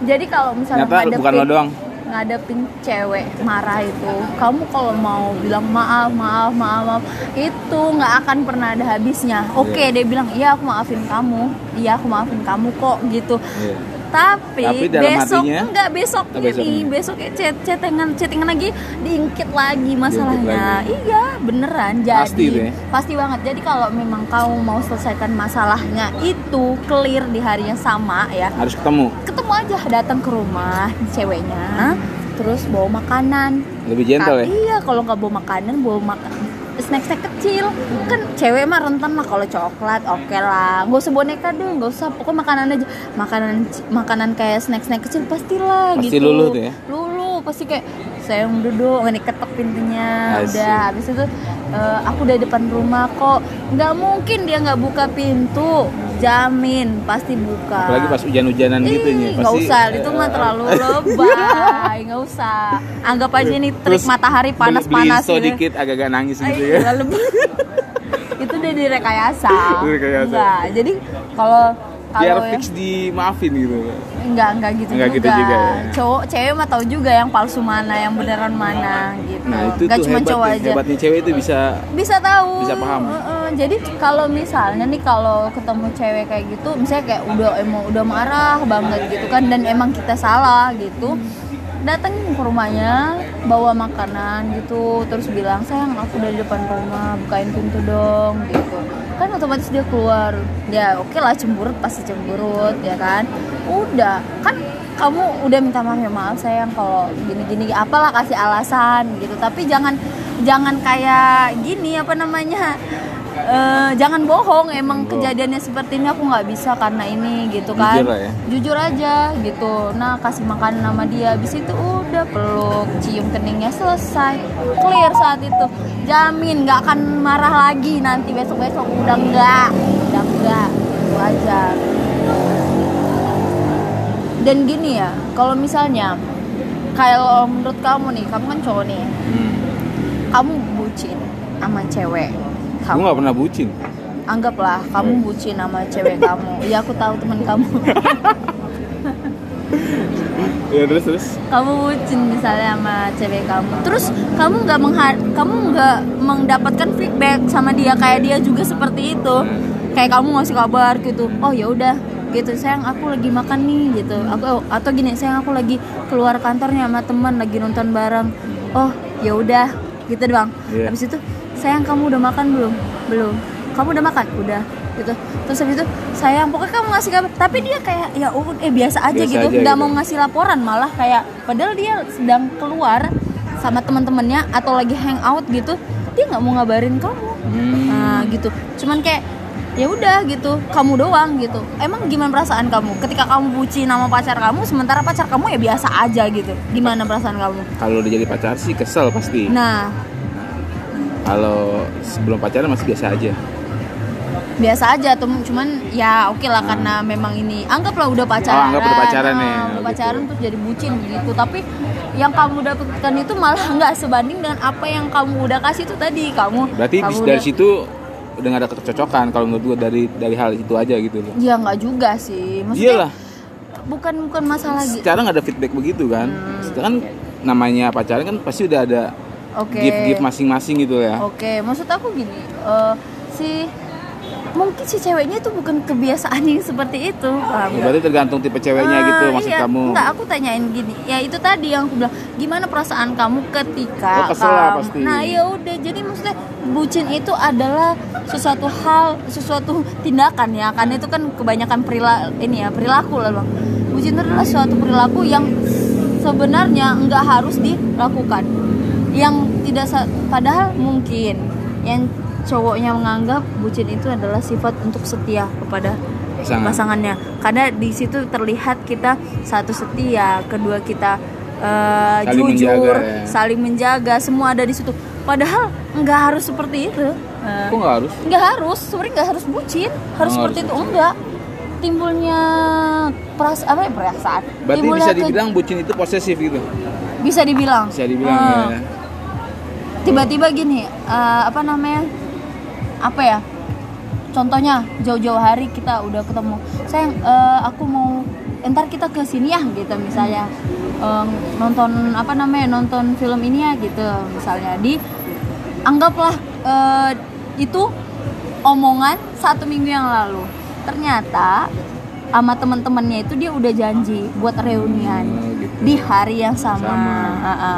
Jadi kalau misalnya Nyata bukan lo doang. Ngadepin cewek marah itu, kamu kalau mau bilang maaf, maaf, maaf, maaf, itu nggak akan pernah ada habisnya. Oke, Iya. dia bilang iya aku maafin kamu, iya aku maafin kamu kok gitu. Iya. Tapi, Tapi dalam besok hatinya- enggak besok ini, besoknya. besok chat chattingan chattingan lagi diingkit lagi masalahnya. lagi. Iya, beneran. Jadi Pasti pasti banget. Jadi kalau memang kamu mau selesaikan masalahnya itu clear di hari yang sama ya, Harus ketemu. ketemu aja datang ke rumah ceweknya terus bawa makanan Lebih gentle ya. iya kalau nggak bawa makanan bawa makan snack snack kecil. Kan cewek mah rentan lah kalau coklat oke lah. Nggak usah boneka deh nggak usah. Pokoknya makanan aja. Makanan makanan kayak snack snack kecil pastilah Pasti gitu. luluh tuh ya? Pasti kayak sayang duduk nggak ketok pintunya Asik. udah habis itu eh, aku udah depan rumah kok nggak mungkin dia nggak buka pintu jamin pasti buka Apalagi pas hujan-hujanan gitu Ih, nya. nggak usah itu mah terlalu lebay nggak usah anggap aja nih trik Terus matahari panas-panas so dikit agak-agak nangis gitu ya. *laughs* itu udah direkayasa Direkayasa. enggak jadi kalau Biar ya- fix dimaafin gitu. enggak enggak gitu Enggak juga, gitu juga ya. cowok cewek mah tahu juga yang palsu mana yang beneran mana gitu Nah itu enggak cuma cowok nih. aja Hebatnya cewek itu bisa bisa tahu Bisa paham. Heeh, jadi kalau misalnya nih kalau ketemu cewek kayak gitu misalnya kayak udah emang udah marah banget gitu kan dan emang kita salah gitu datengin ke rumahnya bawa makanan gitu terus bilang sayang aku udah di depan rumah bukain pintu dong gitu. Kan otomatis dia keluar. Ya oke lah cemburut pasti cemburut ya kan? Udah kan kamu udah minta maaf ya maaf sayang kalau gini gini apalah kasih alasan gitu. Tapi jangan jangan kayak gini apa namanya eh, jangan bohong emang Bohong. kejadiannya seperti ini aku nggak bisa karena ini gitu kan. Jujur ya. jujur aja gitu. Nah kasih makan nama dia habis itu udah peluk cium keningnya selesai. Clear saat itu. Jamin nggak akan marah lagi nanti besok besok udah enggak udah enggak itu aja. Dan gini ya kalau misalnya kalau menurut kamu nih kamu kan cowok nih. Hmm. kamu bucin sama cewek Gue kamu. nggak pernah bucin. anggaplah kamu bucin sama cewek kamu. Iya aku tahu teman kamu. *laughs* Ya terus terus. kamu bucin misalnya sama cewek kamu. Terus kamu nggak mengha- kamu nggak mendapatkan feedback sama dia. Kayak dia juga seperti itu. Kayak kamu ngasih kabar gitu oh ya udah gitu sayang aku lagi makan nih gitu. Aku atau gini sayang aku lagi keluar kantornya sama teman lagi nonton bareng. Oh ya udah gitu doang. Iya. habis itu sayang kamu udah makan belum? Belum. Kamu udah makan? Udah. Gitu. Terus habis itu sayang pokoknya kamu ngasih kabar. Tapi dia kayak ya udah eh biasa aja Biasa gitu aja nggak gitu. mau ngasih laporan malah kayak padahal dia sedang keluar sama teman-temannya atau lagi hangout gitu dia nggak mau ngabarin kamu. Hmm. nah gitu. Cuman kayak ya udah gitu. Kamu doang gitu. Emang gimana perasaan kamu? Ketika kamu bucin sama pacar kamu sementara pacar kamu ya biasa aja gitu. Gimana perasaan kamu? Kalau udah jadi pacar sih kesel pasti. nah Kalau sebelum pacaran masih biasa aja. biasa aja tuh cuman ya oke lah karena memang ini anggaplah udah pacaran Oh, anggap udah pacaran Nah, ya, udah gitu. pacaran terus jadi bucin gitu tapi yang kamu dapatkan itu malah *laughs* nggak sebanding dengan apa yang kamu udah kasih itu tadi kamu Berarti kamu dari udah- situ udah gak ada kecocokan kalau menurut gue dari dari hal itu aja gitu loh. ya nggak juga sih maksudnya Iyalah, bukan bukan masalah gitu sekarang ada feedback begitu kan. Hmm. Sekarang namanya pacaran kan pasti udah ada oke gift-gift masing-masing gitu ya. oke maksud aku gini eh, si mungkin si ceweknya itu bukan kebiasaannya yang seperti itu paham Ya, nggak? berarti tergantung tipe ceweknya Ah, gitu maksud iya. kamu. Enggak, aku tanyain gini. Ya itu tadi yang aku bilang, gimana perasaan kamu ketika Oh, kesel kamu- pasti. Nah, ya udah. Jadi maksudnya bucin itu adalah sesuatu hal, sesuatu tindakan ya. Kan itu kan kebanyakan perilaku ini ya, perilaku lah, Bang. Bucin itu adalah suatu perilaku yang sebenarnya enggak harus dilakukan. Yang tidak padahal mungkin yang cowoknya menganggap bucin itu adalah sifat untuk setia kepada Pasangan. pasangannya karena di situ terlihat kita satu setia kedua kita eh, Saling jujur menjaga, ya. saling menjaga semua ada di situ padahal nggak harus seperti itu Eh, Kok nggak harus? nggak harus sebenarnya nggak harus bucin harus seperti harus itu bucin. enggak timbulnya peras apa ya perasaan Berarti Timbulnya bisa ke- dibilang bucin itu posesif gitu. bisa dibilang Bisa dibilang Eh, ya. Tiba-tiba gini eh, apa namanya apa ya contohnya jauh-jauh hari kita udah ketemu sayang eh, aku mau entar kita ke sini ya gitu misalnya Eh, nonton apa namanya nonton film ini ya gitu misalnya di anggaplah eh, itu omongan satu minggu yang lalu ternyata sama teman-temannya itu dia udah janji buat reunian Oh, gitu. di hari yang sama, Sama. Ha-ha.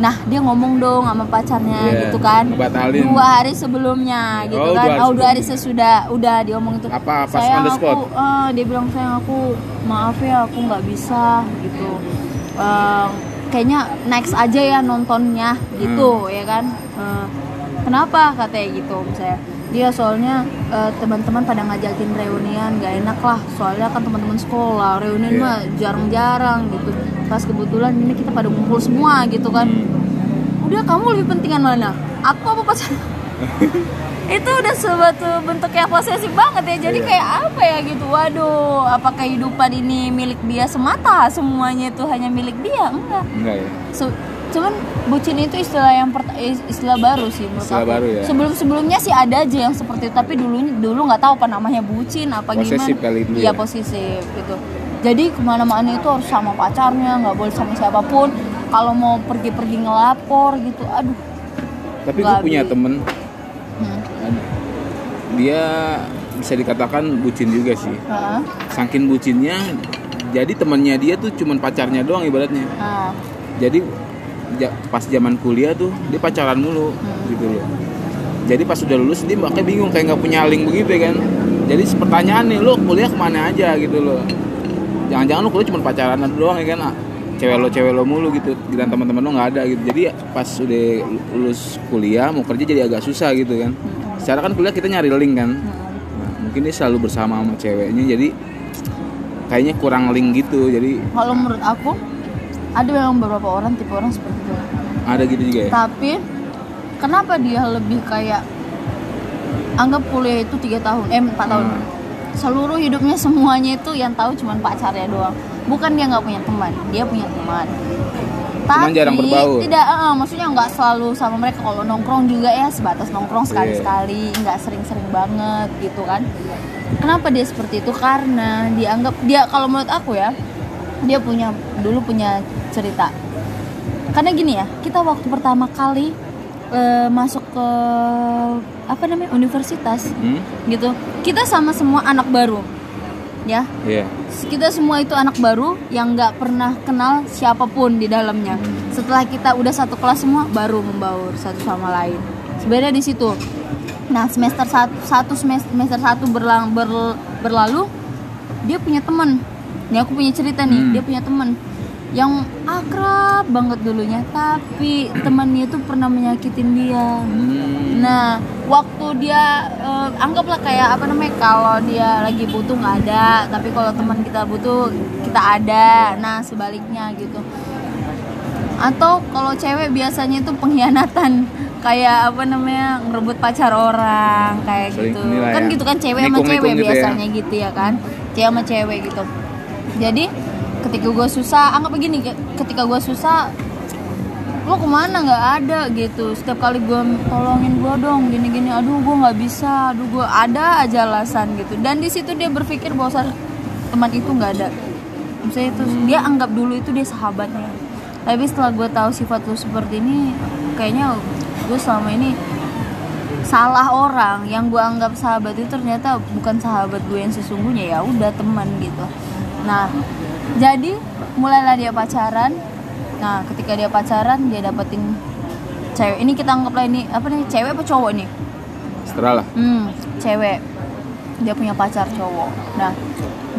Nah dia ngomong dong sama pacarnya Iya, gitu kan. ngebatalin. dua hari sebelumnya gitu Oh, kan. dua hari oh dua hari sesudah udah diomong itu. Apa, pas sayang on the spot? aku eh, dia bilang sayang aku maaf ya aku nggak bisa gitu. Eh, kayaknya next aja ya nontonnya gitu Hmm. ya kan. Eh, kenapa? katanya gitu misalnya dia soalnya eh, teman-teman pada ngajakin reunian gak enak lah. Soalnya kan teman-teman sekolah reunian Iya. mah jarang-jarang gitu. Pas kebetulan ini kita pada ngumpul semua gitu kan. Udah kamu lebih pentingan mana? Aku apa pacar *laughs* itu udah suatu bentuk yang posesif banget ya. Jadi Iya. kayak apa ya gitu? Waduh apa kehidupan ini milik dia semata? Semuanya itu hanya milik dia? Enggak. Enggak ya. Se- cuman bucin itu istilah yang istilah baru sih menurut Istilah aku baru ya. sebelum sebelumnya sih ada aja yang seperti itu tapi dulu dulu nggak tahu apa namanya bucin apa Posesif gimana kali dulu iya ya. posesif gitu jadi ke mana-mana itu harus sama pacarnya nggak boleh sama siapa pun kalau mau pergi-pergi ngelapor gitu aduh Tapi gue punya temen hmm. dia bisa dikatakan bucin juga sih. Heeh. Saking bucinnya, jadi temannya dia tuh cuman pacarnya doang ibaratnya. Nah, Jadi pas zaman kuliah tuh dia pacaran mulu gitu loh. Jadi pas udah lulus dia makanya bingung kayak nggak punya link begitu kan. Jadi pertanyaan nih lo kuliah ke mana aja gitu loh. Jangan-jangan lo kuliah cuma pacaran doang ya kan? Cewek lo cewek lo mulu gitu. Dan teman-teman lo nggak ada gitu. Jadi pas udah lulus kuliah mau kerja jadi agak susah gitu kan. secara kan kuliah kita nyari link kan. Nah, mungkin dia selalu bersama sama ceweknya jadi kayaknya kurang link gitu jadi kalau menurut aku ada memang beberapa orang tipe orang seperti itu. Ada gitu juga ya? Tapi kenapa dia lebih kayak anggap kuliah itu tiga tahun eh empat tahun? Hmm. seluruh hidupnya semuanya itu yang tahu cuma pacarnya doang. Bukan dia nggak punya teman dia punya teman. Cuman jarang berbaur. tidak eh, maksudnya nggak selalu sama mereka. Kalau nongkrong juga ya sebatas nongkrong Iya. sekali sekali nggak sering-sering banget gitu kan. Kenapa dia seperti itu? Karena dianggap dia kalau menurut aku ya dia punya dulu punya cerita. Karena gini ya kita waktu pertama kali eh, masuk ke apa namanya universitas hmm? gitu. Kita sama semua anak baru ya. Iya. Kita semua itu anak baru yang nggak pernah kenal siapa pun di dalamnya. Setelah kita udah satu kelas semua baru membaur satu sama lain. Sebenarnya di situ. Nah semester satu, satu semester, semester satu berlang, ber- berlalu dia punya teman. Ini aku punya cerita nih. Hmm. dia punya teman yang akrab banget dulunya tapi temannya itu pernah menyakitin dia Hmm. Nah, waktu dia eh, anggaplah kayak apa namanya kalau dia lagi butuh nggak ada, tapi kalau teman kita butuh kita ada. Nah, sebaliknya gitu. Atau kalau cewek biasanya itu pengkhianatan *laughs* kayak apa namanya ngerebut pacar orang kayak Sering gitu. Kan ya. gitu kan cewek sama Nikung-nikung cewek gitu ya. biasanya gitu ya kan. Cewek sama cewek gitu. Jadi ketika gue susah, anggap begini, ketika gue susah lo ke mana? Nggak ada gitu. Setiap kali gue tolongin gue dong gini gini aduh gue nggak bisa aduh gue ada aja alasan gitu. Dan di situ dia berpikir bahwa teman itu nggak ada. Misalnya itu dia anggap dulu itu dia sahabatnya. Tapi setelah gue tahu sifat lu seperti ini kayaknya gue selama ini salah orang. Yang gue anggap sahabat itu ternyata bukan sahabat gue yang sesungguhnya. Ya udah teman gitu. Nah jadi mulailah dia pacaran. Nah ketika dia pacaran dia dapetin cewek. Ini kita anggaplah ini apa nih cewek apa cowok nih? Setelah lah. Hmm cewek. Dia punya pacar cowok. Nah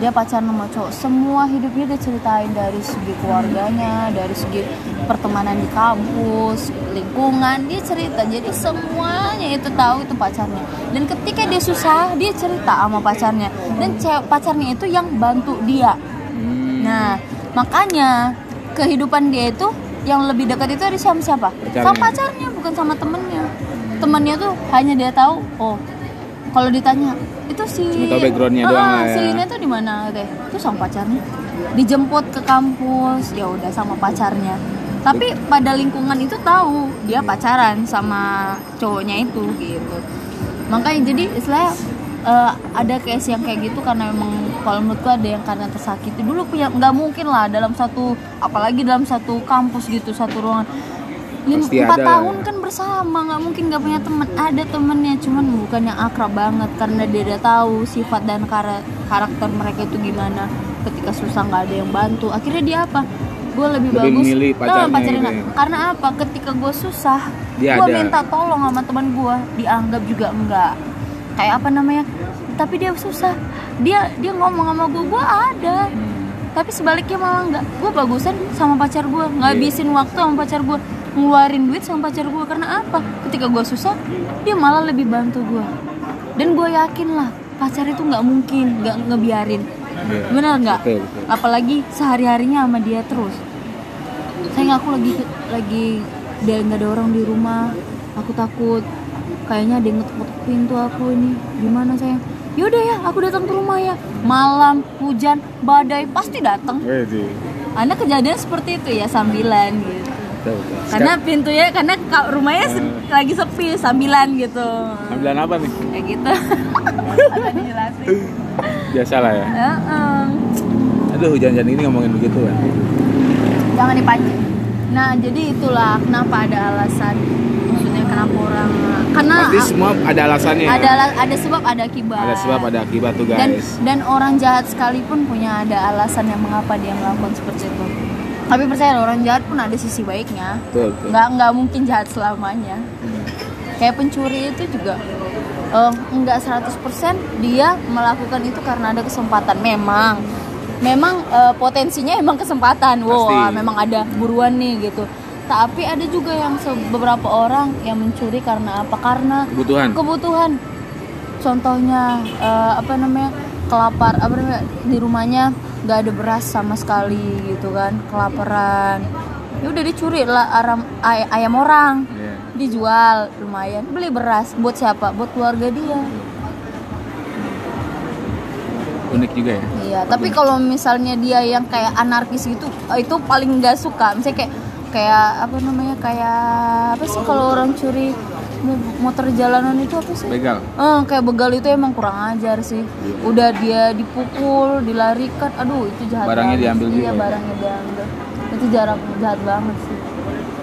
dia pacaran sama cowok. Semua hidupnya dia ceritain dari segi keluarganya dari segi pertemanan di kampus lingkungan. Dia cerita. Jadi semuanya itu tahu itu pacarnya. Dan ketika dia susah dia cerita sama pacarnya. Dan pacarnya itu yang bantu dia. Nah, makanya kehidupan dia itu yang lebih dekat itu ada sama siapa? Pacarnya. Sama pacarnya, bukan sama temennya. Temennya tuh hanya dia tahu, oh, kalau ditanya itu si Cuma tahu backgroundnya Ah, doang ya. Si ini tuh di mana teh? Itu sama pacarnya. Dijemput ke kampus, ya udah sama pacarnya. Tapi pada lingkungan itu tahu dia pacaran sama cowoknya itu gitu. Makanya jadi istilahnya eh, ada case yang kayak gitu karena memang kalau menurutku ada yang karena tersakiti. Dulu punya nggak mungkin lah dalam satu apalagi dalam satu kampus gitu satu ruangan. Empat tahun kan bersama nggak mungkin nggak punya teman. Ada temennya cuman bukan yang akrab banget karena dia udah tahu sifat dan kara- karakter mereka itu gimana. Ketika susah nggak ada yang bantu. Akhirnya dia apa? Gue lebih, Lebih bagus memilih Ah, pacarnya gitu ya. karena apa? Ketika gue susah gue minta tolong sama teman gue dianggap juga enggak kayak apa namanya? Tapi dia susah. Dia dia ngomong sama gue gue ada. Tapi sebaliknya malah enggak gue bagusan sama pacar gue ngabisin waktu sama pacar gue ngeluarin duit sama pacar gue karena apa? Ketika gue susah dia malah lebih bantu gue dan gue yakin lah pacar itu nggak mungkin nggak ngebiarin. Iya. bener nggak? Apalagi sehari harinya sama dia terus. Sayang aku lagi lagi dia nggak ada orang di rumah. Aku takut kayaknya ada yang ngetuk pintu aku ini gimana sayang yaudah ya aku datang ke rumah ya malam hujan badai pasti datang. Anda kejadian seperti itu ya sambilan gitu Betul, betul. karena pintunya karena ka- rumahnya se- lagi sepi sambilan gitu Sambilan apa nih? kayak gitu *laughs* ada dijelasin Biasa lah ya. Heeh. Aduh hujan-hujan ini ngomongin begitu kan. jangan dipancing nah jadi itulah kenapa ada alasan orang karena Pasti semua ada alasannya. ya. ada ada sebab ada akibat Ada sebab ada akibat tuh dan guys. dan orang jahat sekalipun punya ada alasan yang mengapa dia melakukan seperti itu tapi percaya orang jahat pun ada sisi baiknya Betul, betul. nggak nggak mungkin jahat selamanya kayak pencuri itu juga eh, nggak 100% dia melakukan itu karena ada kesempatan memang memang eh, potensinya emang kesempatan wow Pasti. memang ada buruan nih gitu tapi ada juga yang beberapa orang yang mencuri karena apa? Karena kebutuhan. kebutuhan. Contohnya eh, apa namanya kelapar apa namanya di rumahnya nggak ada beras sama sekali gitu kan kelaparan. Ya udah dicuri lah aram, ay- ayam orang. Iya. dijual lumayan. Beli beras buat siapa? Buat keluarga dia. Unik juga ya? Iya tapi kalau misalnya dia yang kayak anarkis gitu itu paling nggak suka. Misalnya kayak kayak apa namanya kayak apa sih kalau orang curi mo- motor jalanan itu apa sih begal Eh, kayak begal itu emang kurang ajar sih. Udah dia dipukul, dilarikan, aduh itu jahat. Barangnya banget. diambil juga Iya, ya? barangnya diambil. Itu jarak jahat banget sih.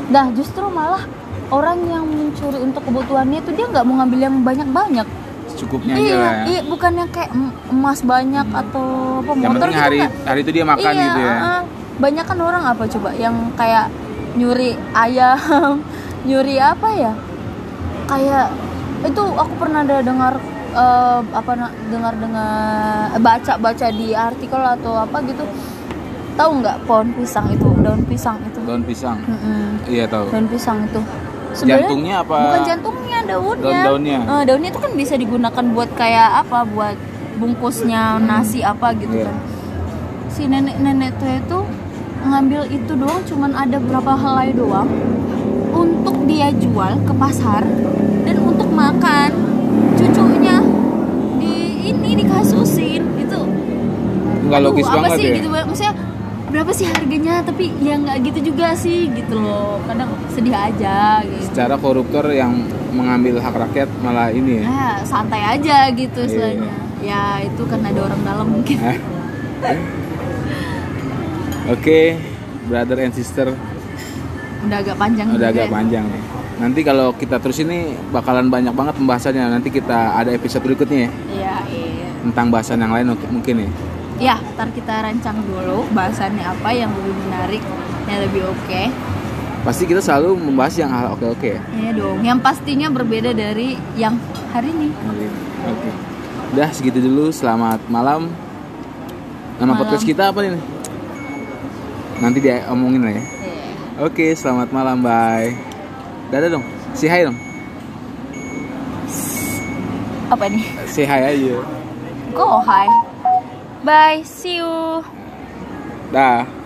Nah, justru malah orang yang mencuri untuk kebutuhannya itu dia nggak mau ngambil yang banyak-banyak. cukupnya aja Iya, lah ya. iya, bukannya kayak em- emas banyak atau apa yang motor gitu hari nggak. hari itu dia makan iya, gitu ya uh-uh. banyak kan orang apa coba yang kayak nyuri ayam, *laughs* nyuri apa ya? Kayak itu aku pernah ada dengar eh, apa dengar dengar baca baca di artikel atau apa gitu. Tahu nggak pohon pisang itu, daun pisang itu? daun pisang Mm-mm, iya tahu daun pisang itu. Jantungnya apa? Bukan jantungnya, daunnya. Daun-daunnya? Eh, daunnya itu kan bisa digunakan buat kayak apa? Buat bungkusnya nasi apa gitu Iya. kan. Si nenek-nenek tua itu ngambil itu doang cuman ada berapa helai doang untuk dia jual ke pasar dan untuk makan. Cucunya di ini dikasusin itu. Nggak logis Aduh, apa banget sih ya? gitu maksudnya berapa sih harganya? Tapi ya nggak gitu juga sih gitu loh. Kadang sedih aja gitu. Secara koruptor yang mengambil hak rakyat malah ini ya? Ya santai aja gitu Iya. istilahnya. Ya itu kan ada orang dalam mungkin *laughs* Oke brother and sister. Udah agak panjang udah agak ya. panjang. Nih nanti kalau kita terus ini bakalan banyak banget pembahasannya. Nanti kita ada episode berikutnya ya. Iya iya. Tentang bahasan yang lain mungkin- ya. Ya ntar kita rancang dulu bahasannya apa yang lebih menarik yang lebih oke. Pasti kita selalu membahas yang hal oke oke ya. Iya dong yang pastinya berbeda dari yang hari ini. Oke. Udah segitu dulu. Selamat malam. Nama Malam. podcast kita apa nih nanti dia omongin lah ya. Iya. oke selamat malam bye. Dadah dong. Say hi dong. Apa nih? Say hi aja. Go hi. Bye see you. Dah